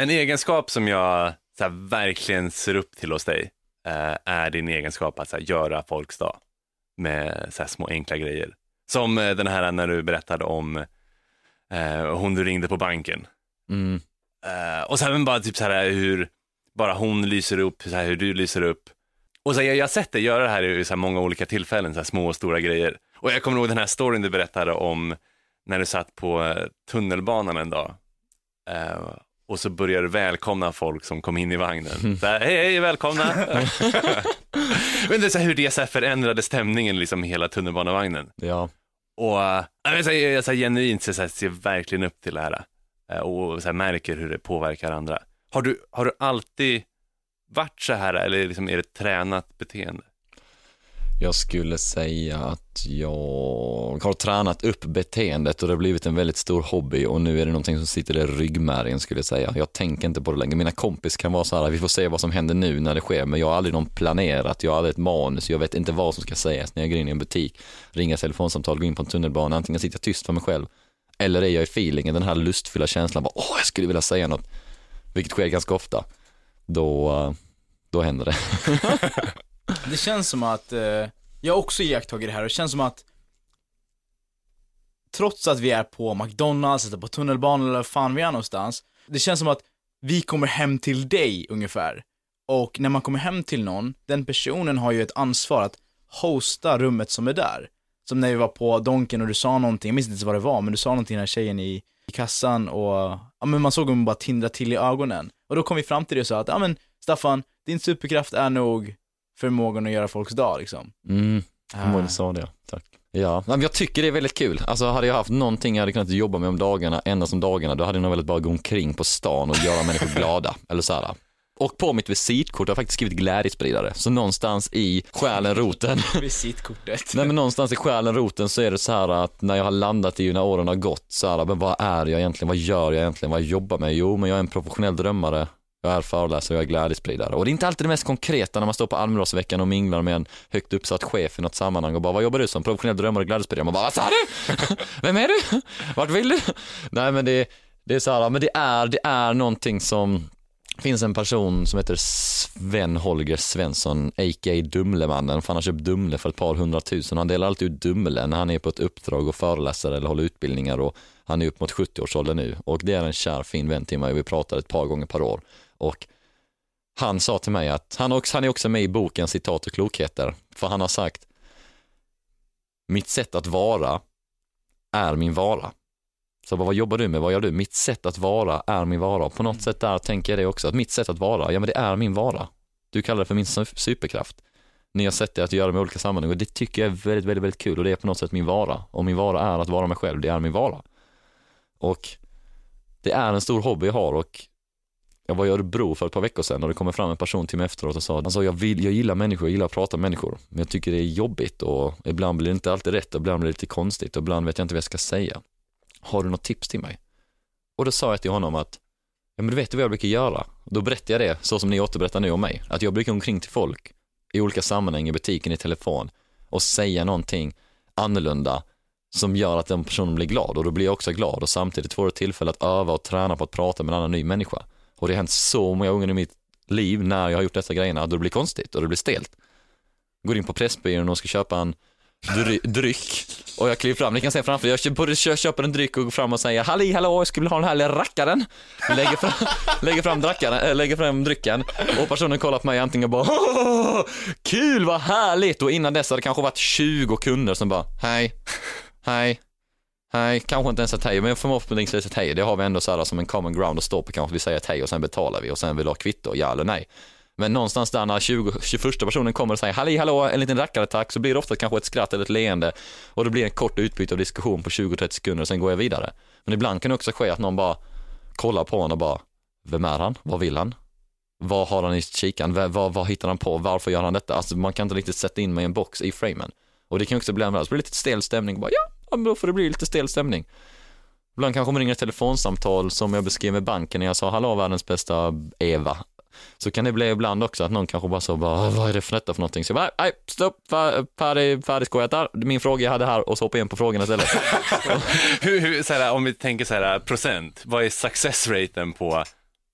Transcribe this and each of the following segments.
En egenskap som jag så här, verkligen ser upp till hos dig eh, är din egenskap att så här, göra folks dag med så här, små enkla grejer. Som eh, den här när du berättade om eh, hon du ringde på banken. Mm. Eh, och sen bara typ så här hur bara hon lyser upp, så här, hur du lyser upp. Och så här, jag, jag har sett dig göra det här i så många olika tillfällen, så små och stora grejer. Och jag kommer ihåg den här storyn du berättade om när du satt på eh, tunnelbanan en dag. Eh, och så började du välkomna folk som kom in i vagnen. Så här, hej, hej, välkomna. Men det är så här, hur det förändrade stämningen liksom i hela tunnelbanevagnen. Ja. Och äh, jag, så här, jag så här, genuint så här, ser verkligen upp till det här äh, och så här, märker hur det påverkar andra. Har du, har du alltid varit så här eller liksom är det ett tränat beteende? Jag skulle säga att jag har tränat upp beteendet och det har blivit en väldigt stor hobby och nu är det någonting som sitter i ryggmärgen skulle jag säga. Jag tänker inte på det längre. Mina kompis kan vara så här, vi får se vad som händer nu när det sker, men jag har aldrig någon planerat, jag har aldrig ett manus, jag vet inte vad som ska sägas när jag går in i en butik, ringer ett telefonsamtal, går in på en tunnelbana, antingen sitter jag tyst för mig själv eller är jag i feelingen, den här lustfyllda känslan, bara, åh jag skulle vilja säga något, vilket sker ganska ofta. Då, eh, då händer det. Det känns som att, eh, jag har också iakttagit det här och det känns som att Trots att vi är på McDonalds, eller på tunnelbanan eller var fan vi är någonstans Det känns som att vi kommer hem till dig ungefär. Och när man kommer hem till någon, den personen har ju ett ansvar att hosta rummet som är där. Som när vi var på Donken och du sa någonting, jag minns inte ens vad det var, men du sa någonting den här tjejen i, i kassan och Ja men man såg hon bara tindra till i ögonen. Och då kom vi fram till det och sa att, ja men Staffan, din superkraft är nog förmågan att göra folks dag liksom. Mm, Ah. ah. sa det, tack. Ja, jag tycker det är väldigt kul. Alltså hade jag haft någonting jag hade kunnat jobba med om dagarna, endast om dagarna, då hade jag nog velat bara gå omkring på stan och göra människor glada. Eller så här. Och på mitt visitkort har jag faktiskt skrivit glädjespridare. Så någonstans i själen, roten, Visitkortet. nej men någonstans i själen, roten så är det så här att när jag har landat i när åren har gått, så här, men vad är jag egentligen, vad gör jag egentligen, vad jobbar jag med? Jo, men jag är en professionell drömmare, jag är föreläsare, jag är glädjespridare. Och det är inte alltid det mest konkreta när man står på Almedalsveckan och minglar med en högt uppsatt chef i något sammanhang och bara, vad jobbar du som? Professionell drömmare och glädjespridare. Man bara, vad sa du? Vem är du? Vart vill du? Nej men det, det är så här, men det är, det är någonting som det finns en person som heter Sven Holger Svensson, a.k.a. Dumlemannen, för han har köpt Dumle för ett par hundratusen. Han delar alltid ut Dumle när han är på ett uppdrag och föreläser eller håller utbildningar och han är upp mot 70-årsåldern nu och det är en kär fin vän till mig och vi pratar ett par gånger per år. Och han sa till mig att han, också, han är också med i boken Citat och klokheter, för han har sagt mitt sätt att vara är min vara. Så bara, vad jobbar du med? Vad gör du? Mitt sätt att vara är min vara. På något sätt där tänker jag det också, att mitt sätt att vara, ja men det är min vara. Du kallar det för min su- superkraft. Ni har sett det att göra med olika sammanhang och det tycker jag är väldigt, väldigt, väldigt kul och det är på något sätt min vara. Och min vara är att vara mig själv, det är min vara. Och det är en stor hobby jag har och jag var i Örebro för ett par veckor sedan och det kom fram en person till mig efteråt och sa alltså jag, vill, jag gillar människor, jag gillar att prata med människor men jag tycker det är jobbigt och ibland blir det inte alltid rätt och ibland blir det lite konstigt och ibland vet jag inte vad jag ska säga. Har du något tips till mig? Och då sa jag till honom att ja men du vet vad jag brukar göra? Då berättar jag det så som ni återberättar nu om mig. Att jag brukar gå omkring till folk i olika sammanhang, i butiken, i telefon och säga någonting annorlunda som gör att den personen blir glad och då blir jag också glad och samtidigt får du tillfälle att öva och träna på att prata med en annan ny människa. Och det har hänt så många gånger i mitt liv när jag har gjort dessa grejerna, då det blir konstigt och det blir stelt. Går in på Pressbyrån och ska köpa en dry dryck och jag kliver fram, ni kan se framför jag köper, både köper en dryck och går fram och säger Halli hallå, jag skulle vilja ha den här lilla rackaren. Lägger fram, lägger fram, drackaren, äh, lägger fram drycken och personen kollar på mig antingen bara "Åh, Kul, vad härligt! Och innan dess hade det kanske varit 20 kunder som bara Hej, hej, Nej, kanske inte ens ett hej, men förhoppningsvis ett hej. Det har vi ändå så här som en common ground att stå på kanske. Vi säger ett hej och sen betalar vi och sen vill ha kvitto, ja eller nej. Men någonstans där när 20, 21 personen kommer och säger halli hallå, en liten rackare tack, så blir det ofta kanske ett skratt eller ett leende och det blir en kort utbyte av diskussion på 20-30 sekunder och sen går jag vidare. Men ibland kan det också ske att någon bara kollar på honom och bara, vem är han? Vad vill han? Vad har han i kikaren? Vad, vad, vad hittar han på? Varför gör han detta? Alltså man kan inte riktigt sätta in mig i en box i framen. Och det kan också bli en blir lite stel stämning. Bara, ja, ja, men då får det bli lite stel stämning. Ibland kanske man ringer ett telefonsamtal som jag beskrev med banken när jag sa hallå världens bästa Eva. Så kan det bli ibland också att någon kanske bara så bara, vad är det för detta för någonting? Så jag bara, nej, stopp, fär- färdig, färdigskojat där. Min fråga jag hade här och så hoppa in på frågorna istället. hur, hur, så här, om vi tänker så här, procent, vad är success raten på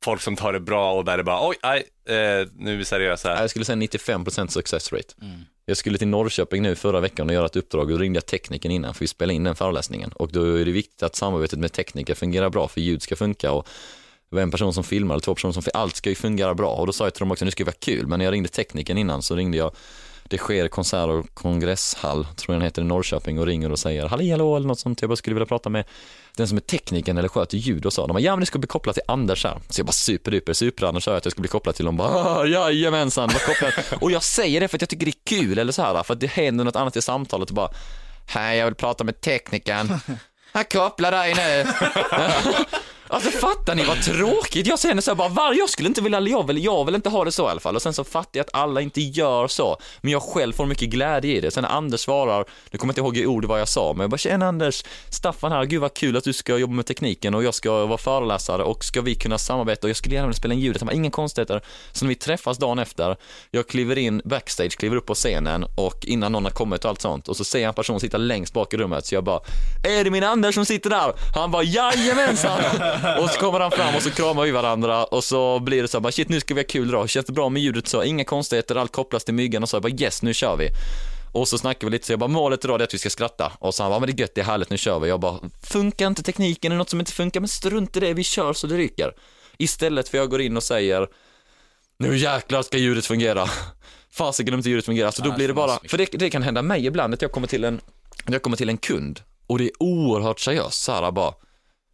folk som tar det bra och där det bara, oj, aj, eh, nu är vi seriösa. Jag skulle säga 95% success rate. Mm. Jag skulle till Norrköping nu förra veckan och göra ett uppdrag. Och då ringde jag tekniken innan för vi spelade in den föreläsningen. Och då är det viktigt att samarbetet med tekniker fungerar bra för ljud ska funka. Och det var en person som filmar eller två personer som filmar, allt ska ju fungera bra. Och då sa jag till dem också, nu ska det vara kul, men när jag ringde tekniken innan så ringde jag det sker konsert och kongresshall, tror jag den heter i Norrköping och ringer och säger halli hallå eller något sånt, jag bara skulle vilja prata med den som är tekniken eller sköter ljud och så. De bara, ja men det ska bli kopplat till Anders här. Så jag bara superduper, super-Anders sa jag att jag ska bli kopplad till dem. Bara, "Ah, jajamensan, var kopplad. Och jag säger det för att jag tycker det är kul eller så här, för att det händer något annat i samtalet och bara, hej jag vill prata med teknikern. Jag kopplar dig nu. Alltså fattar ni vad tråkigt? Jag känner så här bara, var, jag skulle inte vilja, jag vill, jag vill inte ha det så i alla fall. Och sen så fattar jag att alla inte gör så. Men jag själv får mycket glädje i det. Sen när Anders svarar, nu kommer jag inte ihåg i ord vad jag sa, men jag bara, tjena Anders, Staffan här, gud vad kul att du ska jobba med tekniken och jag ska vara föreläsare och ska vi kunna samarbeta och jag skulle gärna vilja spela in ljudet. Han bara, inga konstigheter. Så när vi träffas dagen efter, jag kliver in backstage, kliver upp på scenen och innan någon har kommit och allt sånt och så ser jag en person sitta längst bak i rummet så jag bara, är det min Anders som sitter där? Han bara, jajamensan! Och så kommer han fram och så kramar vi varandra och så blir det så här, bara, shit nu ska vi ha kul idag, känns det bra med ljudet så, inga konstigheter, allt kopplas till myggan och så, jag bara yes nu kör vi. Och så snackar vi lite, så jag bara målet idag är att vi ska skratta. Och så han bara, men det är gött, det är härligt, nu kör vi. Jag bara, funkar inte tekniken, är det något som inte funkar, men strunt i det, vi kör så det ryker. Istället för jag går in och säger, nu jäklar ska ljudet fungera. Fasiken om inte ljudet fungerar, så då blir det bara, för det, det kan hända mig ibland att jag kommer till en, jag kommer till en kund och det är oerhört seriöst, så här bara,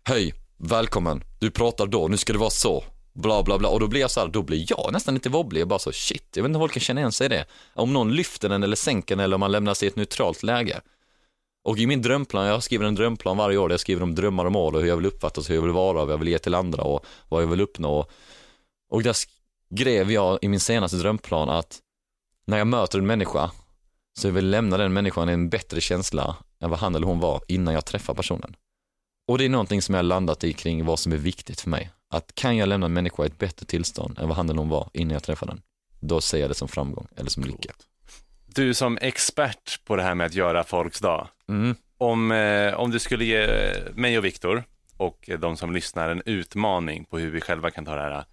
hej, välkommen, du pratar då, nu ska det vara så, bla bla bla, och då blir jag så här, då blir jag nästan lite wobblig, jag bara så shit, jag vet inte om folk kan känna igen sig i det. Om någon lyfter den eller sänker den eller om man lämnar sig i ett neutralt läge. Och i min drömplan, jag skriver en drömplan varje år där jag skriver om drömmar och mål och hur jag vill uppfattas, hur jag vill vara, vad jag vill ge till andra och vad jag vill uppnå. Och där skrev jag i min senaste drömplan att när jag möter en människa så jag vill lämna den människan i en bättre känsla än vad han eller hon var innan jag träffar personen. Och det är någonting som jag landat i kring vad som är viktigt för mig. Att kan jag lämna en människa i ett bättre tillstånd än vad han eller hon var innan jag träffade den, då ser jag det som framgång eller som lycka. Du som expert på det här med att göra folks dag, Mm. om, eh, om du skulle ge mig och Viktor och de som lyssnar en utmaning på hur vi själva kan ta det här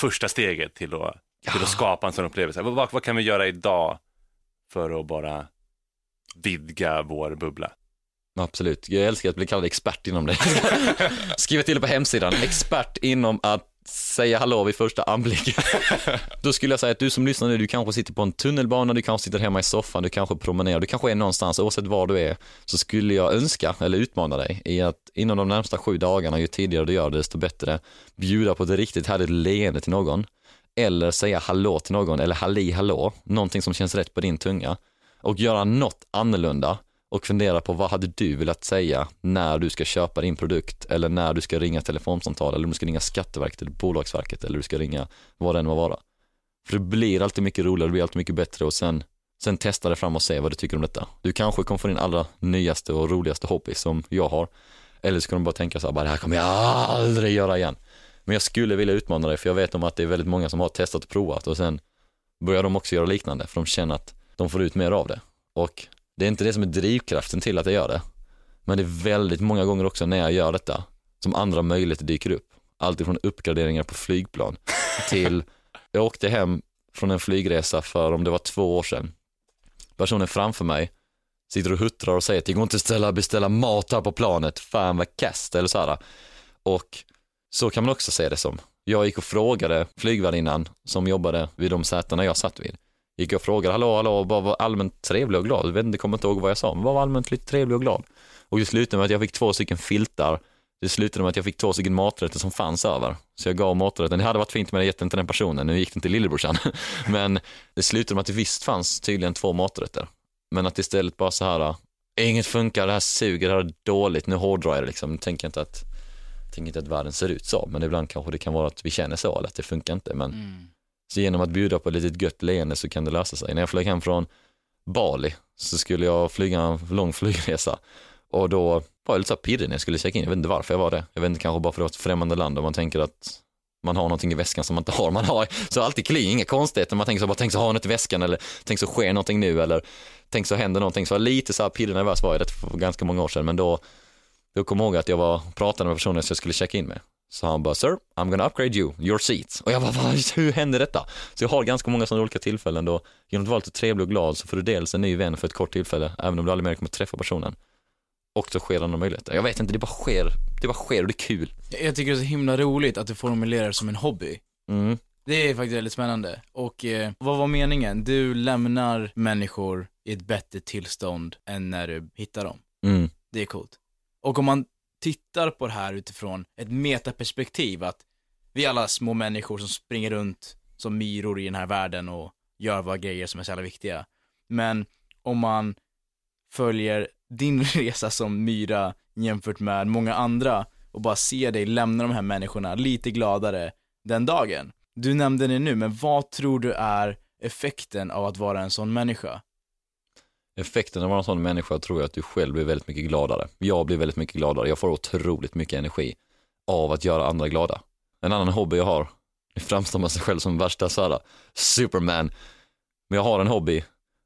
första steget till att, till att skapa en sån upplevelse. Vad, vad, vad kan vi göra idag för att bara vidga vår bubbla? Absolut, jag älskar att bli kallad expert inom det. Skriva till det på hemsidan, expert inom att säga hallå vid första anblick. Då skulle jag säga att du som lyssnar nu, du kanske sitter på en tunnelbana, du kanske sitter hemma i soffan, du kanske promenerar, du kanske är någonstans, oavsett var du är, så skulle jag önska, eller utmana dig, i att inom de närmsta sju dagarna, ju tidigare du gör det, desto bättre, bjuda på ett riktigt härligt leende till någon, eller säga hallå till någon, eller halli hallå, någonting som känns rätt på din tunga, och göra något annorlunda och fundera på vad hade du velat säga när du ska köpa din produkt eller när du ska ringa telefonsamtal eller om du ska ringa Skatteverket eller Bolagsverket eller du ska ringa vad det än må vara. För det blir alltid mycket roligare, det blir alltid mycket bättre och sen, sen testa det fram och se vad du tycker om detta. Du kanske kommer få din allra nyaste och roligaste hobby som jag har. Eller så kan du bara tänka så här, bara det här kommer jag aldrig göra igen. Men jag skulle vilja utmana dig för jag vet om att det är väldigt många som har testat och provat och sen börjar de också göra liknande för de känner att de får ut mer av det. Och det är inte det som är drivkraften till att jag gör det. Men det är väldigt många gånger också när jag gör detta som andra möjligheter dyker upp. Allt ifrån uppgraderingar på flygplan till, jag åkte hem från en flygresa för om det var två år sedan. Personen framför mig sitter och huttrar och säger att det går inte att ställa, beställa mat här på planet, fan vad kast eller så här. Och så kan man också se det som. Jag gick och frågade flygvärdinnan som jobbade vid de sätena jag satt vid gick jag och frågade, hallå, hallå, bara var allmänt trevlig och glad. Jag vet inte, kommer inte ihåg vad jag sa, men bara var allmänt lite trevlig och glad. Och det slutade med att jag fick två stycken filtar. Det slutade med att jag fick två stycken maträtter som fanns över. Så jag gav maträtten, det hade varit fint men jag gett den till den personen, nu gick den till lillebrorsan. Men det slutade med att det visst fanns tydligen två maträtter. Men att istället bara så här, inget funkar, det här suger, det här är dåligt, nu hårdrar jag det liksom. Nu tänker jag inte att, tänker inte att världen ser ut så, men ibland kanske det kan vara att vi känner så, eller att det funkar inte. Men Mm så genom att bjuda på ett litet gött leende så kan det lösa sig. När jag flög hem från Bali så skulle jag flyga en lång flygresa och då var jag lite så pirrig när jag skulle checka in. Jag vet inte varför jag var det. Jag vet inte, kanske bara för att det var ett främmande land och man tänker att man har någonting i väskan som man inte har. Man har så alltid kli, inga konstigheter. Man tänker så bara, tänk så har jag något i väskan eller tänk så sker någonting nu eller tänk så händer någonting. Så jag var lite så här pirrig nervös var jag det för ganska många år sedan men då, då kom jag ihåg att jag var, pratade med personen som jag skulle checka in med. Så han bara, sir, I'm gonna upgrade you, your seat. Och jag bara, "Vad? hur hände detta? Så jag har ganska många sådana olika tillfällen då, genom att vara lite trevlig och glad så får du dels en ny vän för ett kort tillfälle, även om du aldrig mer kommer att träffa personen. Och så sker andra möjligheter. Jag vet inte, det bara sker, det bara sker och det är kul. Jag jag tycker det är så himla roligt att du formulerar det som en hobby. Mm. Det är faktiskt väldigt spännande. Och eh, vad var meningen? Du lämnar människor i ett bättre tillstånd än när du hittar dem. Mm. Det är coolt. Och om man tittar på det här utifrån ett metaperspektiv, att vi är alla små människor som springer runt som myror i den här världen och gör våra grejer som är så jävla viktiga. Men om man följer din resa som myra jämfört med många andra och bara ser dig lämna de här människorna lite gladare den dagen. Du nämnde det nu, men vad tror du är effekten av att vara en sån människa? Effekten av att vara en sån människa tror jag att du själv blir väldigt mycket gladare. Jag blir väldigt mycket gladare. Jag får otroligt mycket energi av att göra andra glada. En annan hobby jag har, nu framstår man sig själv som värsta såhär superman, men jag har en hobby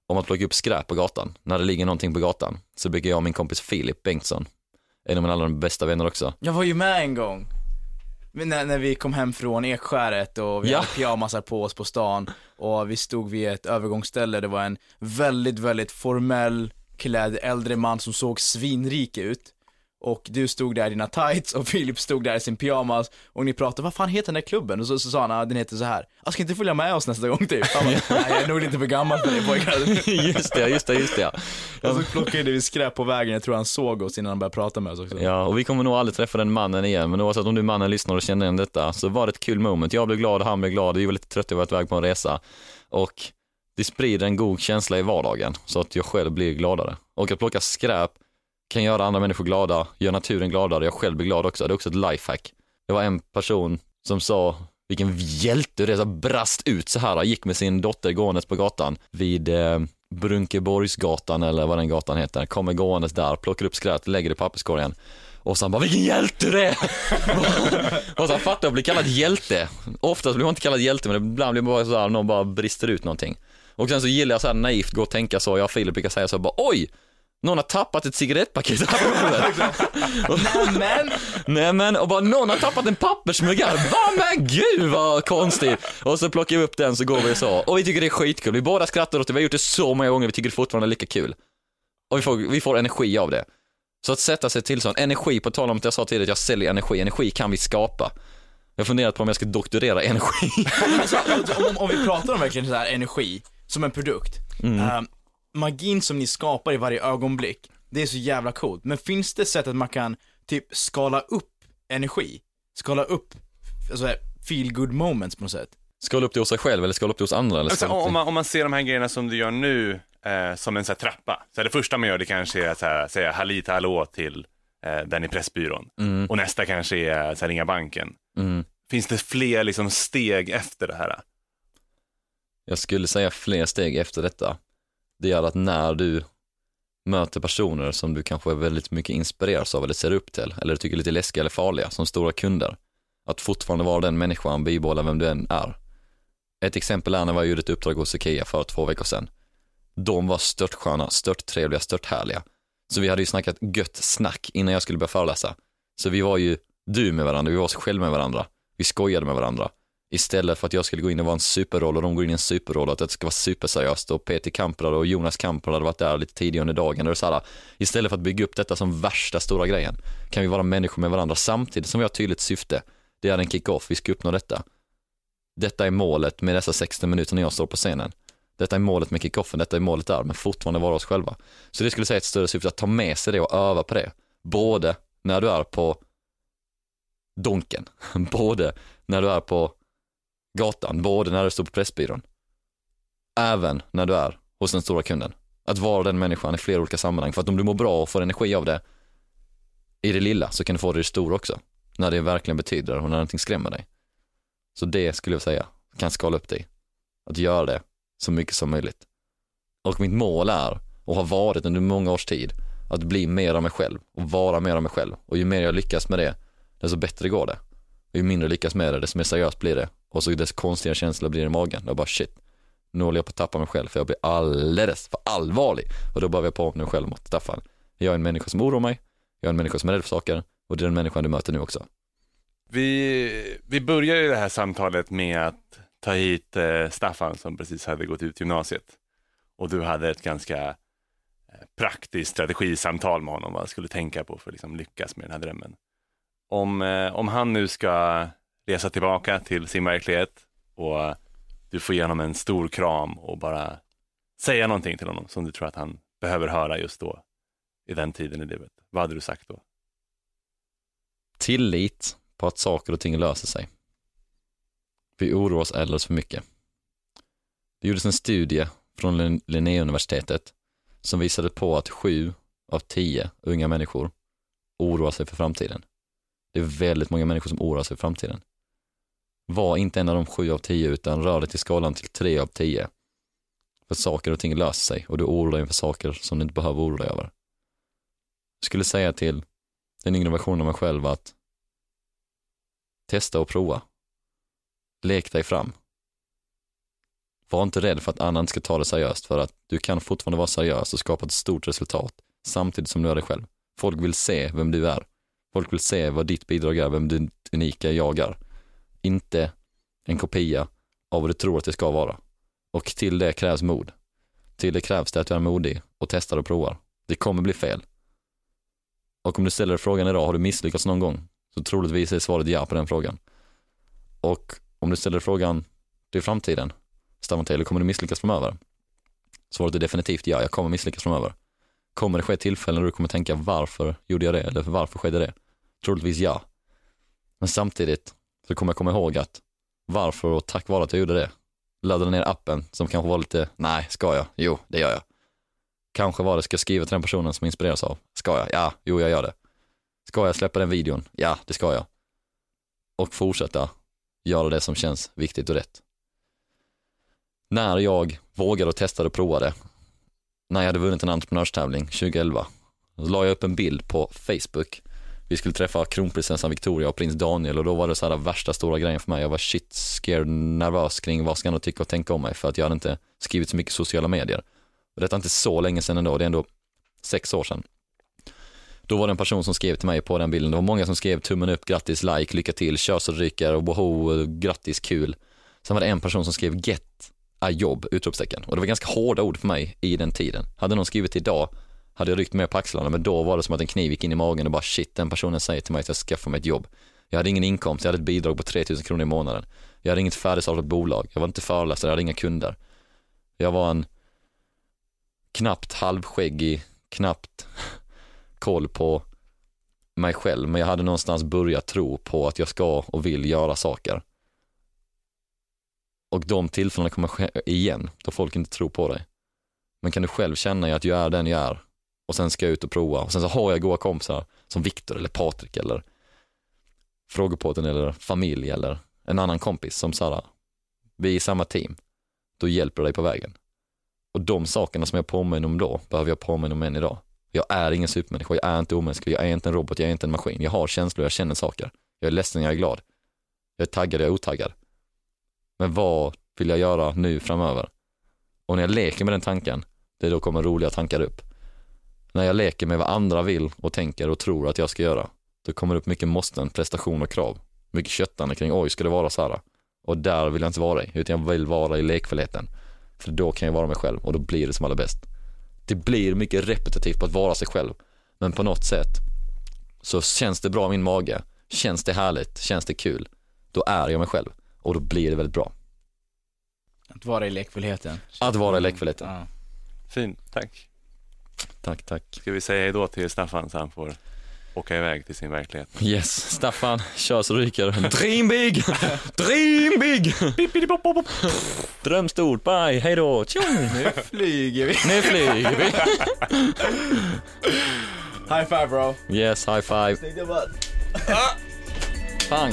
om att plocka upp skräp på gatan. När det ligger någonting på gatan så brukar jag och min kompis Filip Bengtsson, en av mina allra bästa vänner också, Jag var ju med en gång. När, när vi kom hem från Ekskäret och vi Ja. hade pyjamasar på oss på stan och vi stod vid ett övergångsställe, det var en väldigt, väldigt formell klädd äldre man som såg svinrik ut. Och du stod där i dina tights och Filip stod där i sin pyjamas och ni pratade, vad fan heter den där klubben? Och så, så sa han, ah, den heter så här. Jag ska inte följa med oss nästa gång typ. Han bara, nej jag är nog lite för gammal för det pojkar. just det, just det, just det. Och så plockade vi skräp på vägen, jag tror han såg oss innan han började prata med oss också. Ja, och vi kommer nog aldrig träffa den mannen igen, men oavsett om du mannen lyssnar och känner igen detta, så var det ett kul moment. Jag blev glad, han blev glad, vi var lite trötta, vi var iväg på en resa. Och det sprider en god känsla i vardagen, så att jag själv blir gladare. Och att plocka skräp kan göra andra människor glada, gör naturen gladare, jag själv blir glad också. Det är också ett lifehack. Det var en person som sa, vilken hjälte det är, så brast ut så här, gick med sin dotter gåendes på gatan vid eh, Brunkeborgsgatan eller vad den gatan heter, kommer gåendes där, plockar upp skräp, lägger det i papperskorgen. Och sen han bara, vilken hjälte du är! och så han fattar att bli kallad hjälte. Oftast blir man inte kallad hjälte, men ibland blir man bara såhär, någon bara brister ut någonting. Och sen så gillar jag så här naivt gå och tänka så, jag och Filip brukar säga så bara, oj! Någon har tappat ett cigarettpaket här på golvet. Men, Nej men, och bara någon har tappat en pappersmugg här. Va men gud vad konstigt. Och så plockar vi upp den så går vi så. Och vi tycker det är skitkul. Vi båda skrattar åt det, vi har gjort det så många gånger, vi tycker det fortfarande är lika kul. Och vi får, vi får energi av det. Så att sätta sig till sån, energi, på tal om att jag sa tidigare att jag säljer energi, energi kan vi skapa. Jag har funderat på om jag ska doktorera energi. alltså, om, om vi pratar om verkligen så här energi, som en produkt. eh, magin som ni skapar i varje ögonblick, det är så jävla coolt. Men finns det sätt att man kan typ skala upp energi? Skala upp, alltså feel good moments på något sätt? Skala upp det hos sig själv eller skala upp det hos andra? Eller Alltså, om, man, om man ser de här grejerna som du gör nu eh, som en så här, trappa. Så här, det första man gör det kanske är att så här, säga halita hallå till eh, den i Pressbyrån. Mm, Och nästa kanske är så här, ringa banken. mm. Finns det fler liksom, steg efter det här? Jag skulle säga fler steg efter detta. Det är att när du möter personer som du kanske väldigt mycket inspireras av eller ser upp till eller tycker är lite läskiga eller farliga som stora kunder. Att fortfarande vara den människan, bibehålla vem du än är. Ett exempel är när jag gjorde ett uppdrag hos Ikea för två veckor sedan. De var störtsköna, störttrevliga, störthärliga. Så vi hade ju snackat gött snack innan jag skulle börja föreläsa. Så vi var ju du med varandra, vi var oss själva med varandra. Vi skojade med varandra. Istället för att jag skulle gå in och vara en superroll och de går in i en superroll och att det ska vara superseriöst och Peter Kamprad och Jonas Kamprad hade varit där lite tidigare under dagen. Och så här, istället för att bygga upp detta som värsta stora grejen kan vi vara människor med varandra samtidigt som vi har ett tydligt syfte. Det är en kick-off, vi ska uppnå detta. Detta är målet med dessa 60 minuter när jag står på scenen. Detta är målet med kickoffen, detta är målet där, men fortfarande vara oss själva. Så det skulle säga ett större syfte att ta med sig det och öva på det. Både när du är på Donken, både när du är på gatan, både när du står på Pressbyrån, även när du är hos den stora kunden. Att vara den människan i flera olika sammanhang, för att om du mår bra och får energi av det i det lilla så kan du få det i det stora också. När det verkligen betyder och när någonting skrämmer dig. Så det skulle jag säga, kan skala upp dig. Att göra det så mycket som möjligt. Och mitt mål är, och har varit under många års tid, att bli mer av mig själv och vara mer av mig själv. Och ju mer jag lyckas med det, desto bättre går det. Och ju mindre jag lyckas med det, desto mer seriöst blir det. Och så dess konstiga känsla blir i magen. Jag bara shit, nu håller jag på att tappa mig själv för jag blir alldeles för allvarlig. Och då börjar jag på mig själv mot Staffan. Jag är en människa som oroar mig, jag är en människa som är rädd för saker och det är den människan du möter nu också. Vi, vi börjar ju det här samtalet med att ta hit eh, Staffan som precis hade gått ut gymnasiet. Och du hade ett ganska eh, praktiskt strategisamtal med honom, vad han skulle tänka på för att liksom lyckas med den här drömmen. Om, eh, om han nu ska resa tillbaka till sin verklighet och du får ge honom en stor kram och bara säga någonting till honom som du tror att han behöver höra just då, i den tiden i livet. Vad hade du sagt då? Tillit på att saker och ting löser sig. Vi oroar oss alldeles för mycket. Det gjordes en studie från Linnéuniversitetet som visade på att sju av tio unga människor oroar sig för framtiden. Det är väldigt många människor som oroar sig för framtiden. Var inte en av de sju av tio utan rör dig till skalan till tre av tio. För saker och ting löser sig och du oroar dig inför saker som du inte behöver oroa dig över. Jag skulle säga till den yngre versionen av mig själv att testa och prova. Lek dig fram. Var inte rädd för att andra inte ska ta det seriöst för att du kan fortfarande vara seriös och skapa ett stort resultat samtidigt som du är dig själv. Folk vill se vem du är. Folk vill se vad ditt bidrag är, vem ditt unika jag är. Inte en kopia av vad du tror att det ska vara. Och till det krävs mod. Till det krävs det att du är modig och testar och provar. Det kommer bli fel. Och om du ställer frågan idag, har du misslyckats någon gång? Så troligtvis är svaret ja på den frågan. Och om du ställer frågan till framtiden, Staffan Taylor, kommer du misslyckas framöver? Svaret är definitivt ja, jag kommer misslyckas framöver. Kommer det ske tillfällen då du kommer tänka varför gjorde jag det eller varför skedde det? Troligtvis ja. Men samtidigt så kommer jag komma ihåg att varför och tack vare att jag gjorde det laddade ner appen som kanske var lite, nej, ska jag? Jo, det gör jag. Kanske var det, ska jag skriva till den personen som jag inspireras av? Ska jag? Ja, jo, jag gör det. Ska jag släppa den videon? Ja, det ska jag. Och fortsätta göra det som känns viktigt och rätt. När jag vågade och testade och provade, när jag hade vunnit en entreprenörstävling 2011, så la jag upp en bild på Facebook. Vi skulle träffa kronprinsessan Victoria och prins Daniel och då var det så här värsta stora grejen för mig. Jag var shit scared, nervös kring vad ska han tycka och tänka om mig för att jag hade inte skrivit så mycket sociala medier. Och detta är inte så länge sedan ändå, det är ändå sex år sedan. Då var det en person som skrev till mig på den bilden, det var många som skrev tummen upp, grattis, like, lycka till, kör så det ryker, woho, grattis, kul. Sen var det en person som skrev get a jobb, utropstecken. Och det var ganska hårda ord för mig i den tiden. Hade någon skrivit idag hade jag ryckt mer på axlarna, men då var det som att en kniv gick in i magen och bara shit, den personen säger till mig att jag ska skaffa mig ett jobb. Jag hade ingen inkomst, jag hade ett bidrag på 3000 kronor i månaden. Jag hade inget färdigstartat bolag, jag var inte föreläsare, jag hade inga kunder. Jag var en knappt halvskäggig, knappt koll på mig själv, men jag hade någonstans börjat tro på att jag ska och vill göra saker. Och de tillfällena kommer ske igen, då folk inte tror på dig. Men kan du själv känna att jag är den jag är och sen ska jag ut och prova och sen så har jag goda kompisar som Viktor eller Patrik eller Frågepodden eller familj eller en annan kompis som Sara, vi är i samma team, då hjälper det dig på vägen. Och de sakerna som jag påminner om då, behöver jag påminna om än idag. Jag är ingen supermänniska, jag är inte omänsklig, jag är inte en robot, jag är inte en maskin. Jag har känslor, jag känner saker. Jag är ledsen, jag är glad. Jag är taggad, jag är otaggad. Men vad vill jag göra nu framöver? Och när jag leker med den tanken, det är då kommer roliga tankar upp. När jag leker med vad andra vill och tänker och tror att jag ska göra, då kommer det upp mycket måsten, prestation och krav. Mycket köttande kring, oj, ska det vara så här? Och där vill jag inte vara i, utan jag vill vara i lekfullheten. För då kan jag vara mig själv och då blir det som allra bäst. Det blir mycket repetitivt på att vara sig själv, men på något sätt så känns det bra i min mage, känns det härligt, känns det kul, då är jag mig själv och då blir det väldigt bra. Att vara i lekfullheten. Att vara i lekfullheten. Ja. Fint, tack. Tack, tack. Ska vi säga hejdå till Staffan så han får åka iväg till sin verklighet? Yes, Staffan, kör så ryker. Dream big! Dream big! Dröm stort, bye, hejdå, tjong! Nu flyger vi. Nu flyger vi. High five bro. Yes, high five. Pang.